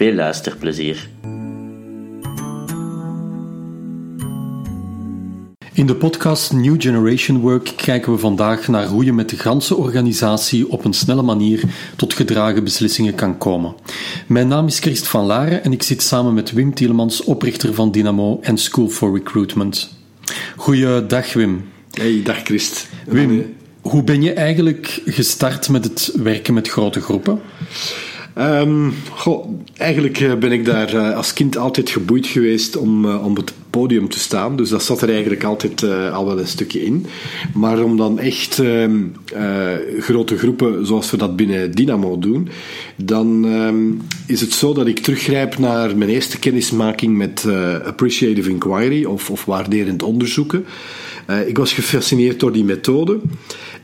Veel luisterplezier! In de podcast New Generation Work kijken we vandaag naar hoe je met de ganse organisatie op een snelle manier tot gedragen beslissingen kan komen. Mijn naam is Christ van Laren en ik zit samen met Wim Tielemans, oprichter van Dynamo en School for Recruitment. Goeiedag Wim. Hey, dag Christ. Wim, hoe ben je eigenlijk gestart met het werken met grote groepen? Um, eigenlijk eh, ben ik daar eh, als kind altijd geboeid geweest om, uh, om het podium te staan. Dus dat zat er eigenlijk altijd al wel een stukje in. Maar om dan echt ehm, grote groepen, zoals we dat binnen Dynamo doen, dan um, is het zo dat ik teruggrijp naar mijn eerste kennismaking met appreciative inquiry of, of waarderend onderzoeken. ik was gefascineerd door die methode.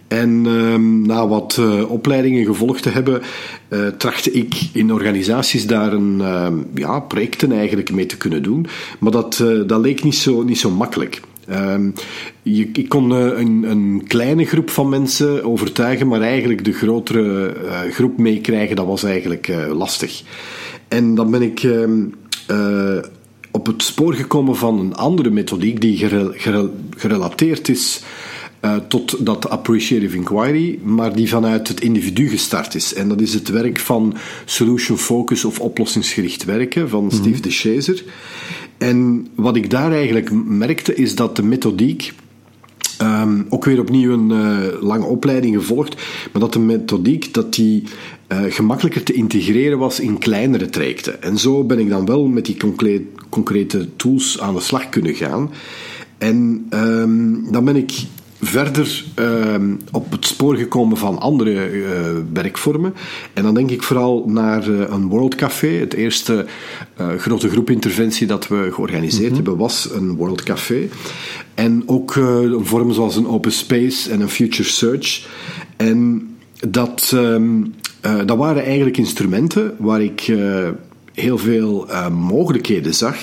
En um, na wat uh, opleidingen gevolgd te hebben, uh, trachtte ik in organisaties daar een, uh, ja, projecten eigenlijk mee te kunnen doen. Maar dat, uh, dat leek niet zo, niet zo makkelijk. Um, je, ik kon een, een, kleine groep van mensen overtuigen, maar eigenlijk de grotere groep meekrijgen, dat was eigenlijk lastig. En dan ben ik ehm, op het spoor gekomen van een andere methodiek die gerelateerd is tot dat appreciative inquiry, maar die vanuit het individu gestart is. En dat is het werk van solution focus of oplossingsgericht werken van mhm. Steve de Chaser. En wat ik daar eigenlijk merkte is dat de methodiek. Um, ook weer opnieuw een uh, lange opleiding gevolgd, maar dat de methodiek dat die uh, gemakkelijker te integreren was in kleinere trajecten. En zo ben ik dan wel met die concrete, concrete tools aan de slag kunnen gaan. En um, dan ben ik verder uh, op het spoor gekomen van andere uh, werkvormen. En dan denk ik vooral naar uh, een World Café. Het eerste eh, grote groepinterventie dat we georganiseerd mhm. hebben was een World Café. En ook een vorm zoals een Open Space en een Future Search. En dat, ehm, dat waren eigenlijk instrumenten waar ik heel veel mogelijkheden zag.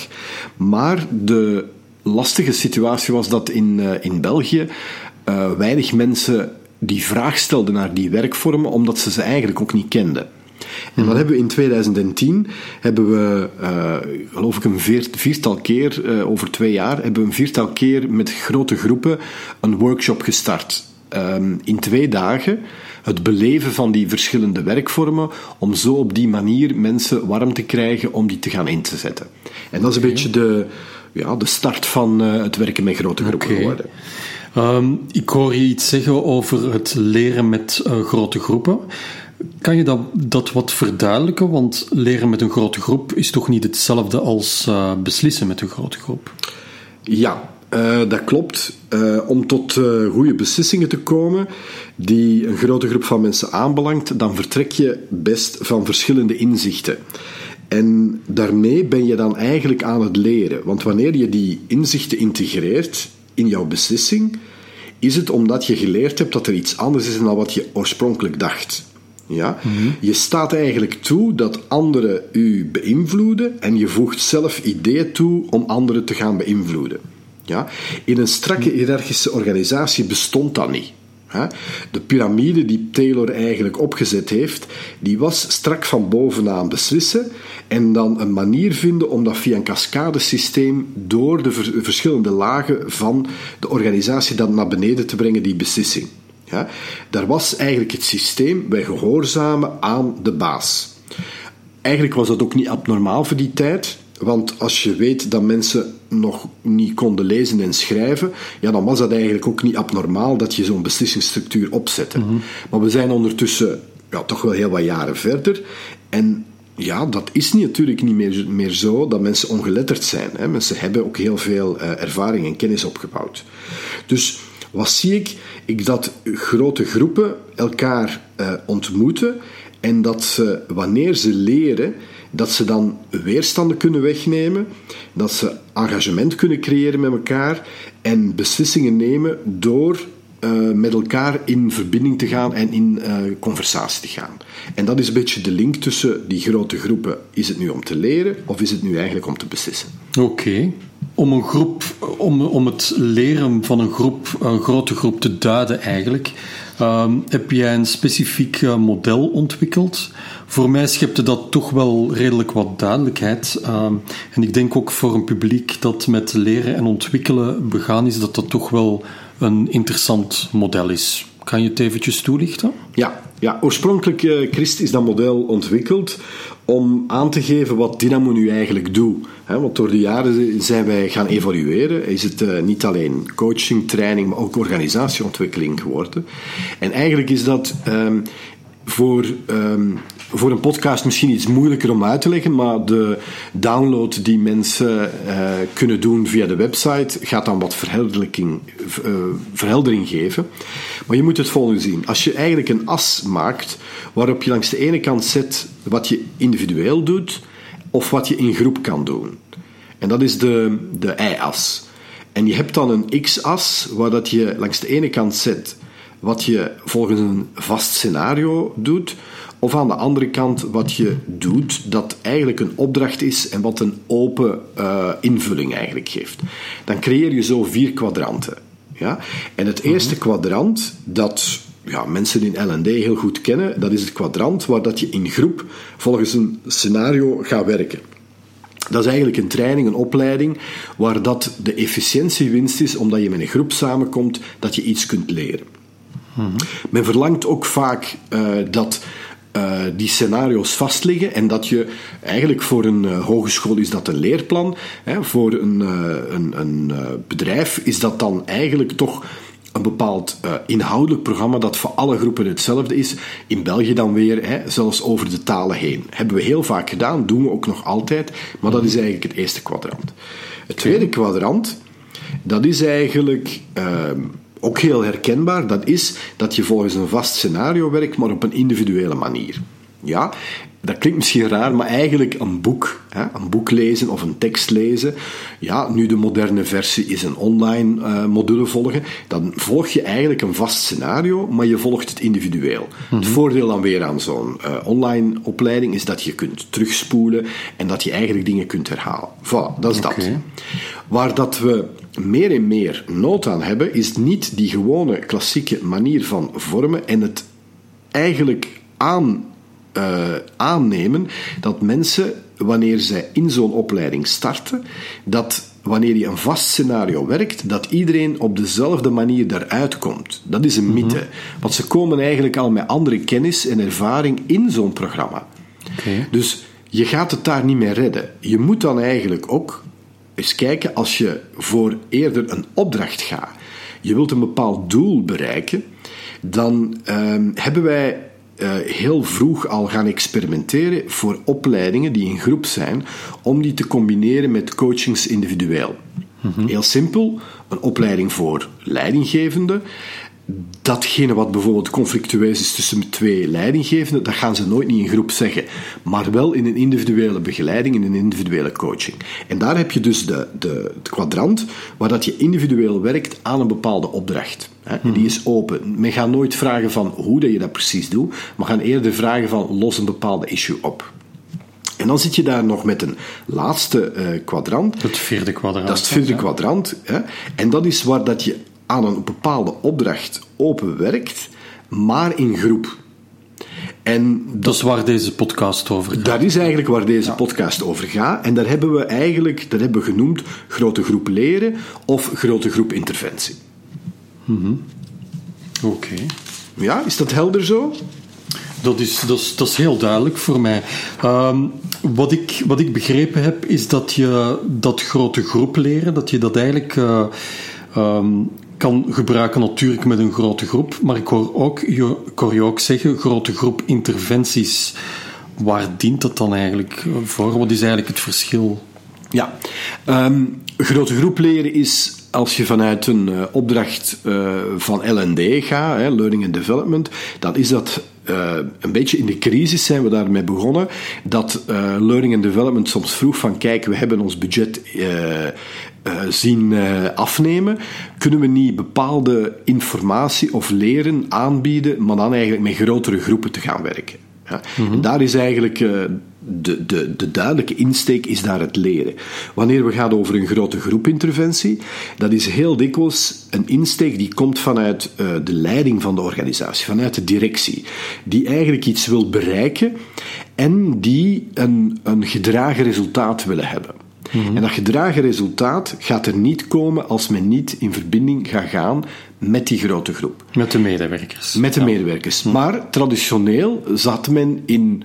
Maar de lastige situatie was dat in, in België uh, weinig mensen die vraag stelden naar die werkvormen, omdat ze ze eigenlijk ook niet kenden. En dat mhm. hebben we in 2010, hebben we, uh, geloof ik, een viertal keer, uh, over twee jaar, hebben we een viertal keer met grote groepen een workshop gestart. Um, in twee dagen het beleven van die verschillende werkvormen, om zo op die manier mensen warm te krijgen om die te gaan in te zetten. En dat is een beetje de, ja, de start van uh, het werken met grote groepen okay. Um, ik hoor je iets zeggen over het leren met uh, grote groepen. Kan je dat, dat wat verduidelijken? Want leren met een grote groep is toch niet hetzelfde als uh, beslissen met een grote groep? Ja, uh, dat klopt. om tot goede beslissingen te komen die een grote groep van mensen aanbelangt, dan vertrek je best van verschillende inzichten. En daarmee ben je dan eigenlijk aan het leren. Want wanneer je die inzichten integreert in jouw beslissing, is het omdat je geleerd hebt dat er iets anders is dan wat je oorspronkelijk dacht. Ja? Mhm. Je staat eigenlijk toe dat anderen u beïnvloeden en je voegt zelf ideeën toe om anderen te gaan beïnvloeden. Ja? In een strakke hiërarchische organisatie bestond dat niet. De piramide die Taylor eigenlijk opgezet heeft, die was strak van bovenaan beslissen en dan een manier vinden om dat via een cascadesysteem door de verschillende lagen van de organisatie dan naar beneden te brengen, die beslissing. Ja, daar was eigenlijk het systeem, wij gehoorzamen aan de baas. Eigenlijk was dat ook niet abnormaal voor die tijd. Want als je weet dat mensen nog niet konden lezen en schrijven, ja, dan was dat eigenlijk ook niet abnormaal dat je zo'n beslissingsstructuur opzette. Mhm. Maar we zijn ondertussen ja, toch wel heel wat jaren verder. En ja, dat is natuurlijk niet meer, meer zo dat mensen ongeletterd zijn. Hè. Mensen hebben ook heel veel uh, ervaring en kennis opgebouwd. Dus wat zie ik? Ik dat grote groepen elkaar uh, ontmoeten en dat ze, wanneer ze leren, dat ze dan weerstanden kunnen wegnemen, dat ze engagement kunnen creëren met elkaar en beslissingen nemen door uh, met elkaar in verbinding te gaan en in uh, conversatie te gaan. En dat is een beetje de link tussen die grote groepen. Is het nu om te leren of is het nu eigenlijk om te beslissen? Oké. Om een groep, om, om het leren van een groep, een grote groep te duiden eigenlijk, um, heb jij een specifiek uh, model ontwikkeld. Voor mij schepte dat toch wel redelijk wat duidelijkheid. Um, en ik denk ook voor een publiek dat met leren en ontwikkelen begaan is, dat dat toch wel een interessant model is. Kan je het eventjes toelichten? Ja, ja oorspronkelijk, uh, Christ, is dat model ontwikkeld om aan te geven wat Dynamo nu eigenlijk doet. want door de jaren zijn wij gaan evolueren. Is het uh, niet alleen coaching, training, maar ook organisatieontwikkeling geworden. En eigenlijk is dat um, voor um, voor een podcast misschien iets moeilijker om uit te leggen, maar de download die mensen uh, kunnen doen via de website gaat dan wat verheldering, uh, verheldering geven. Maar je moet het volgende zien. Als je eigenlijk een as maakt waarop je langs de ene kant zet wat je individueel doet of wat je in groep kan doen. En dat is de, de y-as. En je hebt dan een x-as waar dat je langs de ene kant zet wat je volgens een vast scenario doet, of aan de andere kant wat je doet, dat eigenlijk een opdracht is en wat een open uh, invulling eigenlijk geeft. Dan creëer je zo vier kwadranten. Ja? En het eerste mhm. kwadrant, dat ja, mensen in L&D heel goed kennen, dat is het kwadrant waar dat je in groep volgens een scenario gaat werken. Dat is eigenlijk een training, een opleiding, waar dat de efficiëntiewinst is, omdat je met een groep samenkomt, dat je iets kunt leren. Men verlangt ook vaak uh, dat uh, die scenario's vastliggen en dat je eigenlijk voor een uh, hogeschool is dat een leerplan, hè, voor een, een, een bedrijf is dat dan eigenlijk toch een bepaald inhoudelijk programma dat voor alle groepen hetzelfde is. In België dan weer, hè, zelfs over de talen heen. Hebben we heel vaak gedaan, doen we ook nog altijd, maar dat is eigenlijk het eerste kwadrant. Het tweede kwadrant, dat is eigenlijk ehm, ook heel herkenbaar, dat is dat je volgens een vast scenario werkt, maar op een individuele manier. Ja, dat klinkt misschien raar, maar eigenlijk een boek, hè, een boek lezen of een tekst lezen. Ja, nu de moderne versie is een online uh, module volgen. Dan volg je eigenlijk een vast scenario, maar je volgt het individueel. Het mhm. voordeel dan weer aan zo'n uh, online opleiding is dat je kunt terugspoelen en dat je eigenlijk dingen kunt herhalen. Voilà, dat is dat. Waar dat we meer en meer nood aan hebben, is niet die gewone klassieke manier van vormen en het eigenlijk aan, uh, aannemen dat mensen, wanneer zij in zo'n opleiding starten, dat wanneer je een vast scenario werkt, dat iedereen op dezelfde manier daaruit komt. Dat is een mhm. mythe. Want ze komen eigenlijk al met andere kennis en ervaring in zo'n programma. Okay. Dus je gaat het daar niet meer redden. Je moet dan eigenlijk ook eens kijken als je voor eerder een opdracht gaat. Je wilt een bepaald doel bereiken, dan um, hebben wij uh, heel vroeg al gaan experimenteren voor opleidingen die in groep zijn, om die te combineren met coachings individueel. Mm Heel simpel, een opleiding voor leidinggevenden datgene wat bijvoorbeeld conflictueus is tussen twee leidinggevenden, dat gaan ze nooit niet in groep zeggen. Maar wel in een individuele begeleiding, in een individuele coaching. En daar heb je dus de, de, het kwadrant waar dat je individueel werkt aan een bepaalde opdracht. Hè. Die is open. Men gaat nooit vragen van hoe dat je dat precies doet, maar gaan eerder vragen van los een bepaalde issue op. En dan zit je daar nog met een laatste uh, kwadrant. Het vierde kwadrant. Dat is het vierde kwadrant. Hè. En dat is waar dat je aan een bepaalde opdracht open werkt, maar in groep. En dat, is waar deze podcast over gaat. Dat is eigenlijk waar deze podcast over gaat. En daar hebben we eigenlijk, dat hebben we genoemd, grote groep leren of grote groep interventie. Mm Oké. Ja, is dat helder zo? Dat is, dat is, dat is heel duidelijk voor mij. Um, wat, ik, wat ik begrepen heb, is dat je dat grote groep leren, dat je dat eigenlijk uh, um, kan gebruiken natuurlijk met een grote groep, maar ik hoor, ook, ik hoor je ook zeggen, grote groep interventies. Waar dient dat dan eigenlijk voor? Wat is eigenlijk het verschil? Ja, um, grote groep leren is als je vanuit een uh, opdracht uh, van L&D gaat, hè, Learning and Development, dan is dat uh, een beetje in de crisis zijn we daarmee begonnen. Dat Learning and Development soms vroeg van kijk, we hebben ons budget zien afnemen. Kunnen we niet bepaalde informatie of leren aanbieden, maar dan eigenlijk met grotere groepen te gaan werken? Ja. En daar is eigenlijk de, de, de duidelijke insteek is daar het leren. Wanneer we gaan over een grote groepinterventie, dat is heel dikwijls een insteek die komt vanuit uh, de leiding van de organisatie, vanuit de directie, die eigenlijk iets wil bereiken en die een, een gedragen resultaat willen hebben. En dat gedragen resultaat gaat er niet komen als men niet in verbinding gaat gaan met die grote groep. Met de medewerkers. Met de medewerkers. Maar traditioneel zat men in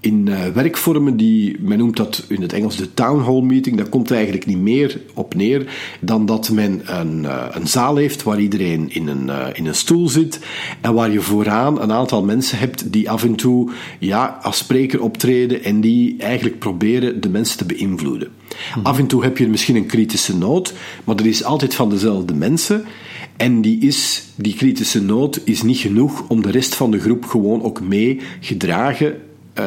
in uh, werkvormen die, men noemt dat in het Engels de town hall meeting, dat komt eigenlijk niet meer op neer dan dat men een, uh, een zaal heeft waar iedereen in een, uh, in een stoel zit en waar je vooraan een aantal mensen hebt die af en toe ja, als spreker optreden en die eigenlijk proberen de mensen te beïnvloeden. Mhm. Af en toe heb je misschien een kritische noot, maar er is altijd van dezelfde mensen. En die, is, die kritische noot is niet genoeg om de rest van de groep gewoon ook mee gedragen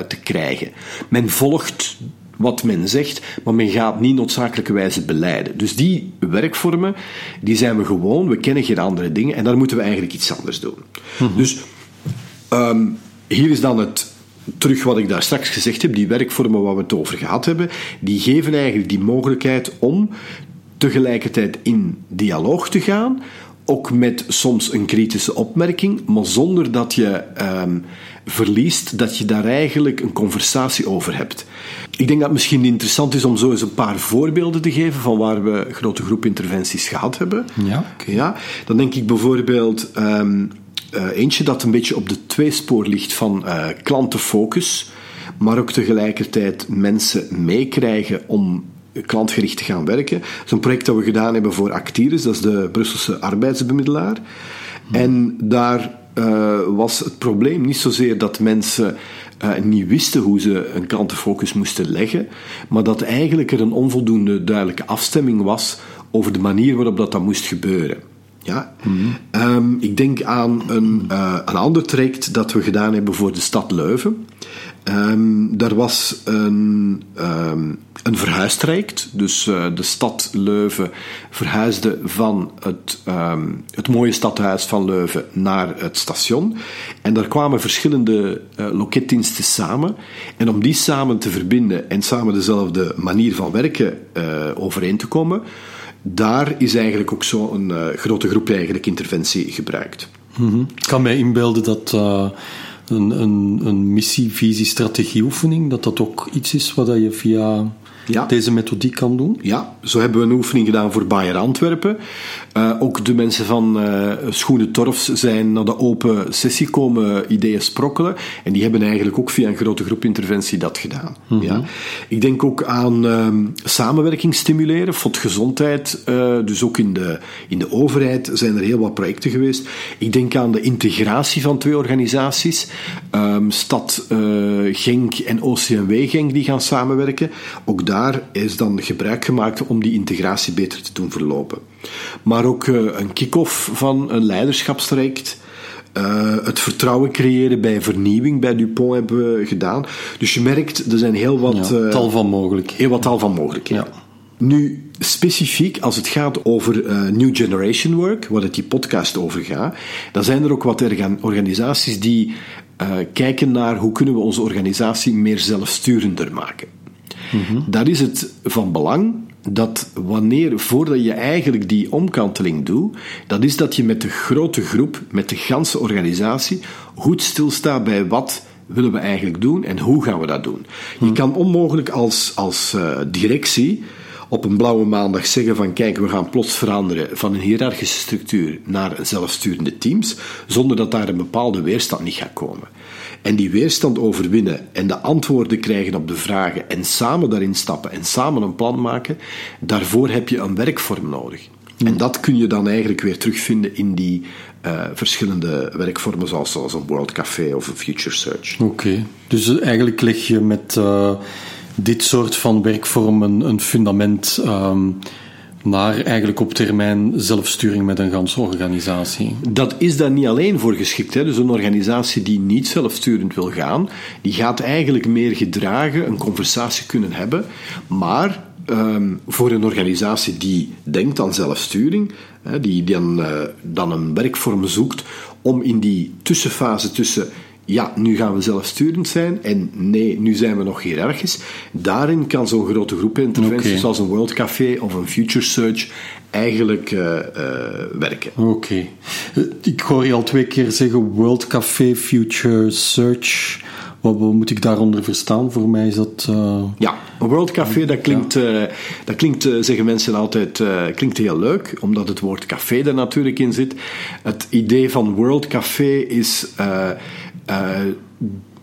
te krijgen. Men volgt wat men zegt, maar men gaat niet noodzakelijkerwijze beleiden. Dus die werkvormen, die zijn we gewoon, we kennen geen andere dingen en daar moeten we eigenlijk iets anders doen. Mhm. Dus um, hier is dan het, terug wat ik daar straks gezegd heb, die werkvormen waar we het over gehad hebben, die geven eigenlijk die mogelijkheid om tegelijkertijd in dialoog te gaan, ook met soms een kritische opmerking, maar zonder dat je um, verliest dat je daar eigenlijk een conversatie over hebt. Ik denk dat het misschien interessant is om zo eens een paar voorbeelden te geven van waar we grote groepinterventies gehad hebben. Ja. ja dan denk ik bijvoorbeeld um, uh, eentje dat een beetje op de tweespoor ligt van uh, klantenfocus, maar ook tegelijkertijd mensen meekrijgen om klantgericht te gaan werken. Dat is een project dat we gedaan hebben voor Actiris, dat is de Brusselse arbeidsbemiddelaar. En daar uh, was het probleem niet zozeer dat mensen uh, niet wisten hoe ze een klantenfocus moesten leggen, maar dat eigenlijk er een onvoldoende duidelijke afstemming was over de manier waarop dat, dat moest gebeuren. Ja? Um, ik denk aan een, uh, een ander traject dat we gedaan hebben voor de stad Leuven. Um, daar was een, um, een verhuistraject. Dus uh, de stad Leuven verhuisde van het, het mooie stadhuis van Leuven naar het station. En daar kwamen verschillende uh, loketdiensten samen. En om die samen te verbinden en samen dezelfde manier van werken uh, overeen te komen, daar is eigenlijk ook zo'n uh, grote groep eigenlijk interventie gebruikt. -hmm. Ik kan mij inbeelden dat uh, een, een, een missie, visie, strategieoefening, dat dat ook iets is wat je via ja. deze methodiek kan doen? Ja, zo hebben we een oefening gedaan voor Bayer Antwerpen. Uh, ook de mensen van uh, Schoenen Torfs zijn naar de open sessie komen ideeën sprokkelen. En die hebben eigenlijk ook via een grote groepinterventie dat gedaan. Mm -hmm. ja. Ik denk ook aan uh, samenwerking stimuleren, volksgezondheid. Uh, dus ook in de, in de overheid zijn er heel wat projecten geweest. Ik denk aan de integratie van twee organisaties. Um, Stad Genk en OCMW Genk die gaan samenwerken. Ook daar is dan gebruik gemaakt om die integratie beter te doen verlopen. Maar ook uh, een kick-off van een leiderschapstraject. Uh, het vertrouwen creëren bij vernieuwing bij Dupont hebben we gedaan. Dus je merkt, er zijn heel wat... Ja, tal van mogelijkheden. Heel wat tal van mogelijkheden. Ja. Nu, specifiek als het gaat over uh, New Generation Work, waar het die podcast over gaat, dan zijn er ook wat organisaties die uh, kijken naar hoe kunnen we onze organisatie meer zelfsturender maken. Mm -hmm. Daar is het van belang dat wanneer, voordat je eigenlijk die omkanteling doet, dat is dat je met de grote groep, met de ganse organisatie, goed stilstaat bij wat willen we eigenlijk doen en hoe gaan we dat doen. Je hmm. kan onmogelijk als, als uh, directie op een blauwe maandag zeggen van kijk, we gaan plots veranderen van een hiërarchische structuur naar zelfsturende teams, zonder dat daar een bepaalde weerstand niet gaat komen en die weerstand overwinnen en de antwoorden krijgen op de vragen en samen daarin stappen en samen een plan maken, daarvoor heb je een werkvorm nodig. En dat kun je dan eigenlijk weer terugvinden in die uh, verschillende werkvormen, zoals, zoals een World Café of een Future Search. Oké, okay. dus eigenlijk leg je met uh, dit soort van werkvormen een fundament um, naar eigenlijk op termijn zelfsturing met een ganse organisatie. Dat is daar niet alleen voor geschikt. Hè. Dus een organisatie die niet zelfsturend wil gaan, die gaat eigenlijk meer gedragen, een conversatie kunnen hebben, maar um, voor een organisatie die denkt aan zelfsturing, hè, die dan, uh, dan een werkvorm zoekt om in die tussenfase tussen ja, nu gaan we zelfsturend zijn en nee, nu zijn we nog hiërarchisch. Daarin kan zo'n grote groep interventies okay. zoals een World Café of een Future Search eigenlijk uh, uh, werken. Oké. Okay. Ik hoor je al twee keer zeggen World Café, Future Search. Wat, wat, moet ik daaronder verstaan? Voor mij is dat. Uh... Ja, een World Café, dat klinkt, ja. dat klinkt zeggen mensen altijd, klinkt heel leuk, omdat het woord café er natuurlijk in zit. Het idee van World Café is.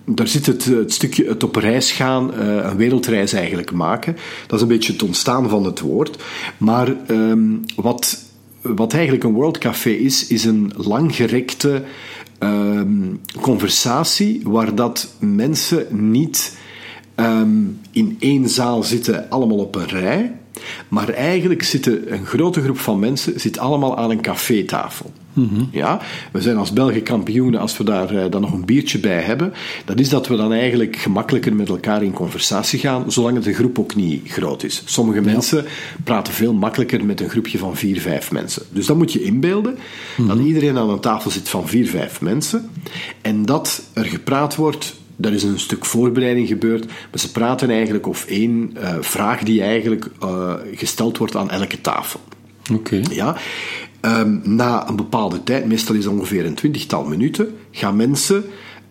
Daar zit het, het, stukje het op reis gaan, een wereldreis eigenlijk maken. Dat is een beetje het ontstaan van het woord. Maar um, wat, wat eigenlijk een World Café is, is een langgerekte um, conversatie waar dat mensen niet um, in één zaal zitten, allemaal op een rij, maar eigenlijk zitten een grote groep van mensen zit allemaal aan een cafétafel. Mm Ja, we zijn als Belgen kampioenen als we daar uh, dan nog een biertje bij hebben. Dat is dat we dan eigenlijk gemakkelijker met elkaar in conversatie gaan, zolang de groep ook niet groot is. Sommige ja. mensen praten veel makkelijker met een groepje van vier, vijf mensen. Dus dan moet je inbeelden mm -hmm. dat iedereen aan een tafel zit van vier, vijf mensen en dat er gepraat wordt er is een stuk voorbereiding gebeurd, maar ze praten eigenlijk over één uh, vraag die eigenlijk uh, gesteld wordt aan elke tafel. Oké. Okay. Ja. Um, na een bepaalde tijd, meestal is dat ongeveer een twintigtal minuten, gaan mensen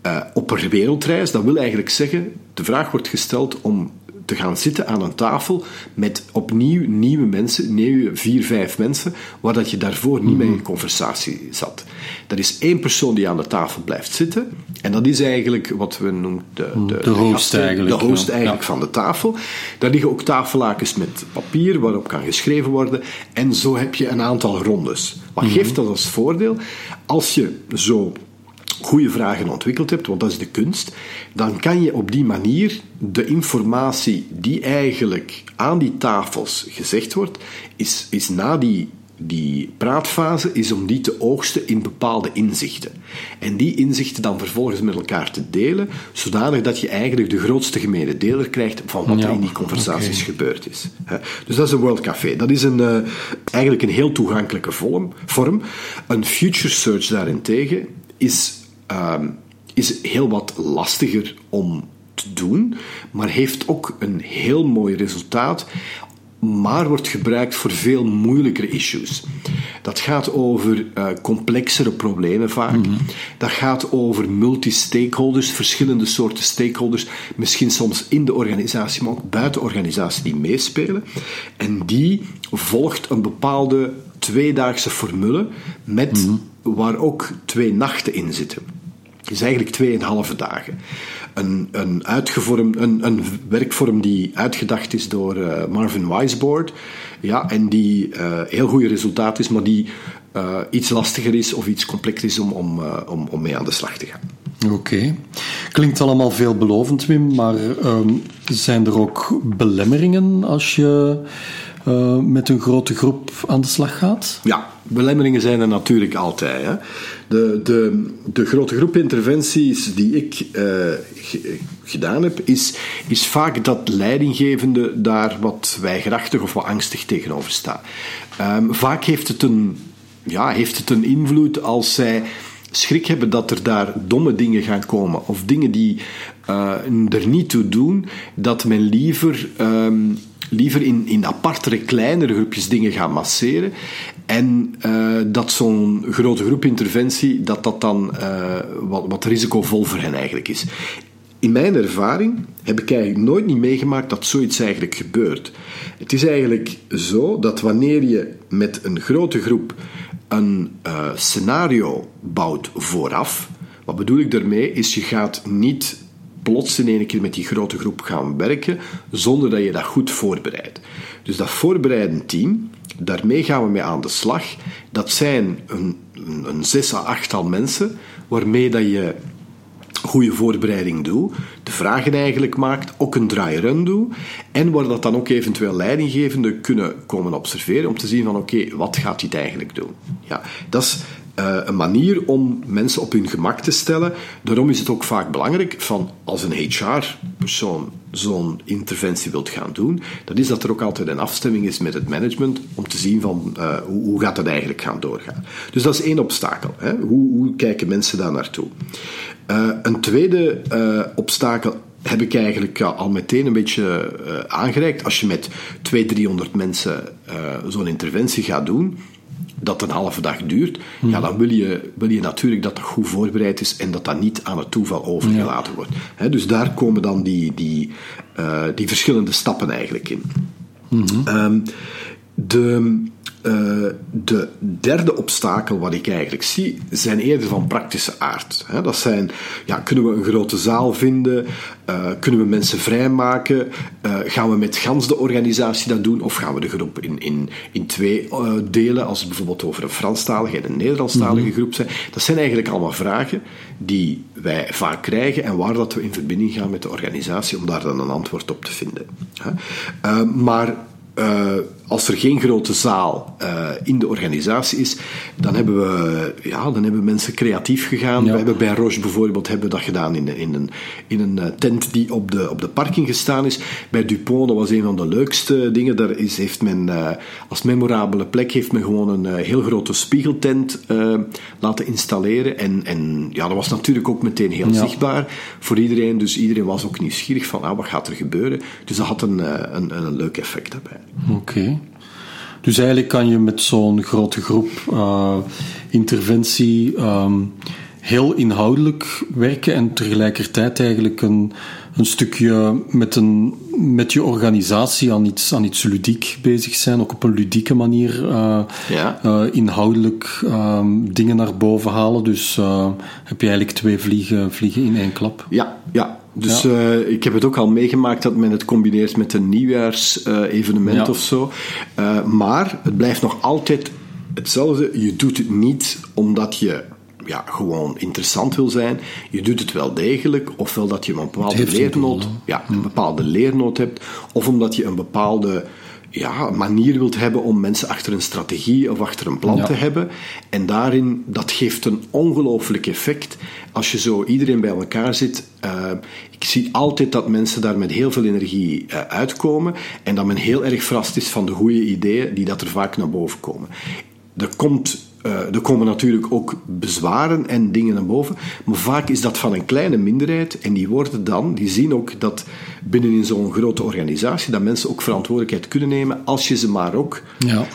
uh, op een wereldreis. Dat wil eigenlijk zeggen, de vraag wordt gesteld om te gaan zitten aan een tafel met opnieuw nieuwe mensen, nieuwe vier, vijf mensen, waar dat je daarvoor niet mee in conversatie zat. Er is één persoon die aan de tafel blijft zitten, en dat is eigenlijk wat we noemen de, de, de host, gasten, eigenlijk, de host eigenlijk ja. van de tafel. Daar liggen ook tafellakens met papier waarop kan geschreven worden, en zo heb je een aantal rondes. Wat mm -hmm. geeft dat als voordeel? Als je zo goede vragen ontwikkeld hebt, want dat is de kunst, dan kan je op die manier de informatie die eigenlijk aan die tafels gezegd wordt, is, is na die, die praatfase, is om die te oogsten in bepaalde inzichten. En die inzichten dan vervolgens met elkaar te delen, zodanig dat je eigenlijk de grootste gemene deler krijgt van wat ja, er in die conversaties okay. gebeurd is. Dus dat is een World Café. Dat is een, uh, eigenlijk een heel toegankelijke vorm. Een Future Search daarentegen is um, is heel wat lastiger om te doen, maar heeft ook een heel mooi resultaat, maar wordt gebruikt voor veel moeilijkere issues. Dat gaat over uh, complexere problemen vaak. Mm -hmm. Dat gaat over multi-stakeholders, verschillende soorten stakeholders, misschien soms in de organisatie, maar ook buiten de organisatie die meespelen. En die volgt een bepaalde tweedaagse formule met mm -hmm. waar ook twee nachten in zitten is eigenlijk tweeënhalve dagen. Een, een, uitgevormd, een, een werkvorm die uitgedacht is door uh, Marvin Weisbord. Ja, en die uh, heel goede resultaat is, maar die uh, iets lastiger is of iets complexer is om, om, om, om mee aan de slag te gaan. Oké. Klinkt allemaal veelbelovend, Wim, maar um, zijn er ook belemmeringen als je uh, met een grote groep aan de slag gaat? Ja, belemmeringen zijn er natuurlijk altijd. Hè. De, de, de grote groep interventies die ik uh, gedaan heb, is, is vaak dat leidinggevende daar wat weigerachtig of wat angstig tegenover staat. Um, vaak heeft het, een, ja, heeft het een invloed als zij schrik hebben dat er daar domme dingen gaan komen of dingen die uh, er niet toe doen, dat men liever, um, liever in, in apartere, kleinere groepjes dingen gaat masseren. En uh, dat zo'n grote groep interventie, dat dat dan uh, wat, wat risicovol voor hen eigenlijk is. In mijn ervaring heb ik eigenlijk nooit niet meegemaakt dat zoiets eigenlijk gebeurt. Het is eigenlijk zo dat wanneer je met een grote groep een uh, scenario bouwt vooraf, wat bedoel ik daarmee, is je gaat niet plots in één keer met die grote groep gaan werken zonder dat je dat goed voorbereidt. Dus dat voorbereidend team, daarmee gaan we mee aan de slag. Dat zijn een, een, zes à achttal mensen waarmee dat je goede voorbereiding doe, de vragen eigenlijk maakt, ook een dry-run doe, en waar dat dan ook eventueel leidinggevenden kunnen komen observeren om te zien van oké, wat gaat dit eigenlijk doen? Ja, dat is uh, een manier om mensen op hun gemak te stellen. Daarom is het ook vaak belangrijk van als een HR-persoon zo'n interventie wilt gaan doen, dat is dat er ook altijd een afstemming is met het management om te zien van uh, hoe, gaat dat eigenlijk gaan doorgaan. Dus dat is één obstakel. Hè? Hoe, hoe kijken mensen daar naartoe? Uh, een tweede obstakel heb ik eigenlijk al meteen een beetje aangereikt. Als je met 200, 300 mensen zo'n interventie gaat doen, dat een halve dag duurt, ja, hmm. dan wil je, wil je natuurlijk dat dat goed voorbereid is en dat dat niet aan het toeval overgelaten wordt. dus daar komen dan die, die, uh, die verschillende stappen eigenlijk in. Mm -hmm. De, uh, de derde obstakel wat ik eigenlijk zie, zijn eerder van praktische aard. dat zijn, ja, kunnen we een grote zaal vinden? Uh, kunnen we mensen vrijmaken? Uh, gaan we met gans de organisatie dat doen? Of gaan we de groep in, in, in twee delen, als het bijvoorbeeld over een Franstalige en een Nederlandstalige mm groep zijn? Dat zijn eigenlijk allemaal vragen die wij vaak krijgen en waar dat we in verbinding gaan met de organisatie om daar dan een antwoord op te vinden. maar uh, als er geen grote zaal uh, in de organisatie is, dan hebben we, ja, dan hebben mensen creatief gegaan. We hebben bij Roche bijvoorbeeld hebben we dat gedaan in, in een, in een eh, tent die op de, op de parking gestaan is. Bij Dupont, dat was een van de leukste dingen. Daar is, heeft men uh, als memorabele plek heeft men gewoon een heel grote spiegeltent laten installeren. En, en ja, dat was natuurlijk ook meteen heel zichtbaar voor iedereen. Dus iedereen was ook nieuwsgierig van, ah, wat gaat er gebeuren? Dus dat had een, een, een leuk effect daarbij. Oké. Dus eigenlijk kan je met zo'n grote groep uh, interventie um, heel inhoudelijk werken en tegelijkertijd eigenlijk een, een stukje met, een, met je organisatie aan iets, aan iets ludiek bezig zijn, ook op een ludieke manier uh, ja. uh, inhoudelijk um, dingen naar boven halen. Dus heb je eigenlijk twee vliegen, vliegen in één klap. Ja, ja. Dus uh, ik heb het ook al meegemaakt dat men het combineert met een nieuwjaarsevenement uh, of zo. Uh, maar het blijft nog altijd hetzelfde. Je doet het niet omdat je ja, gewoon interessant wil zijn. Je doet het wel degelijk, ofwel dat je een bepaalde leernoot, ja, een bepaalde leernoot hebt, of omdat je een bepaalde ja, manier wilt hebben om mensen achter een strategie of achter een plan te hebben. En daarin, dat geeft een ongelooflijk effect. Als je zo iedereen bij elkaar zit, uh, ik zie altijd dat mensen daar met heel veel energie uh, uitkomen en dat men heel erg verrast is van de goede ideeën die dat er vaak naar boven komen. Er komt uh, er komen natuurlijk ook bezwaren en dingen naar boven, maar vaak is dat van een kleine minderheid en die worden dan, die zien ook dat binnen in zo'n grote organisatie dat mensen ook verantwoordelijkheid kunnen nemen als je ze maar ook ja.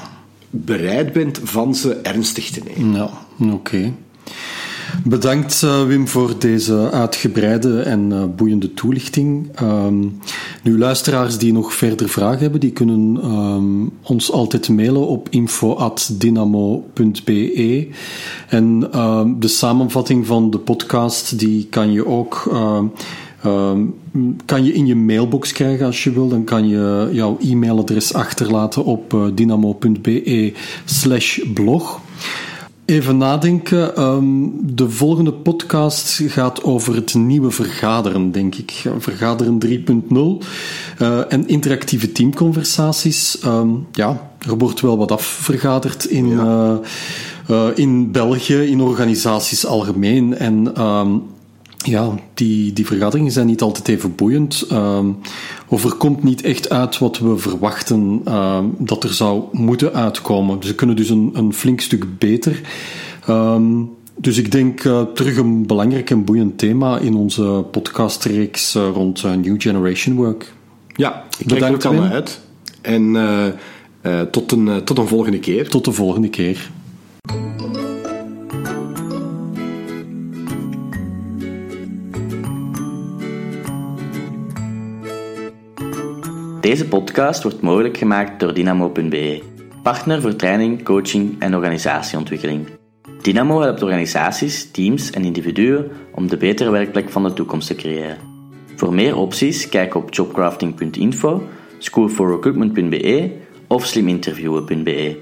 bereid bent van ze ernstig te nemen. Ja, oké. Bedankt uh, Wim voor deze uitgebreide en uh, boeiende toelichting. Um, nu, luisteraars die nog verder vragen hebben, die kunnen um, ons altijd mailen op info.dynamo.be. En uh, de samenvatting van de podcast die kan je ook kan je in je mailbox krijgen als je wil. Dan kan je jouw e-mailadres achterlaten op uh, dynamo.be slash blog. Even nadenken. Ehm, de volgende podcast gaat over het nieuwe vergaderen, denk ik. Vergaderen 3.0 uh, en interactieve teamconversaties. Um, ja, er wordt wel wat afvergaderd in, ja. uh, uh, in België, in organisaties algemeen. En um, ja, die, die vergaderingen zijn niet altijd even boeiend. Er komt niet echt uit wat we verwachten uh, dat er zou moeten uitkomen. Dus ze kunnen dus een, een flink stuk beter. Um, dus ik denk uh, terug een belangrijk en boeiend thema in onze podcastreeks uh, rond uh, New Generation Work. Ja, ik kijk er ook al naar uit. En tot, een, tot een volgende keer. Tot de volgende keer. Deze podcast wordt mogelijk gemaakt door Dynamo.be, partner voor training, coaching en organisatieontwikkeling. Dynamo helpt organisaties, teams en individuen om de betere werkplek van de toekomst te creëren. Voor meer opties kijk op jobcrafting.info, schoolforrecruitment.be of sliminterviewen.be.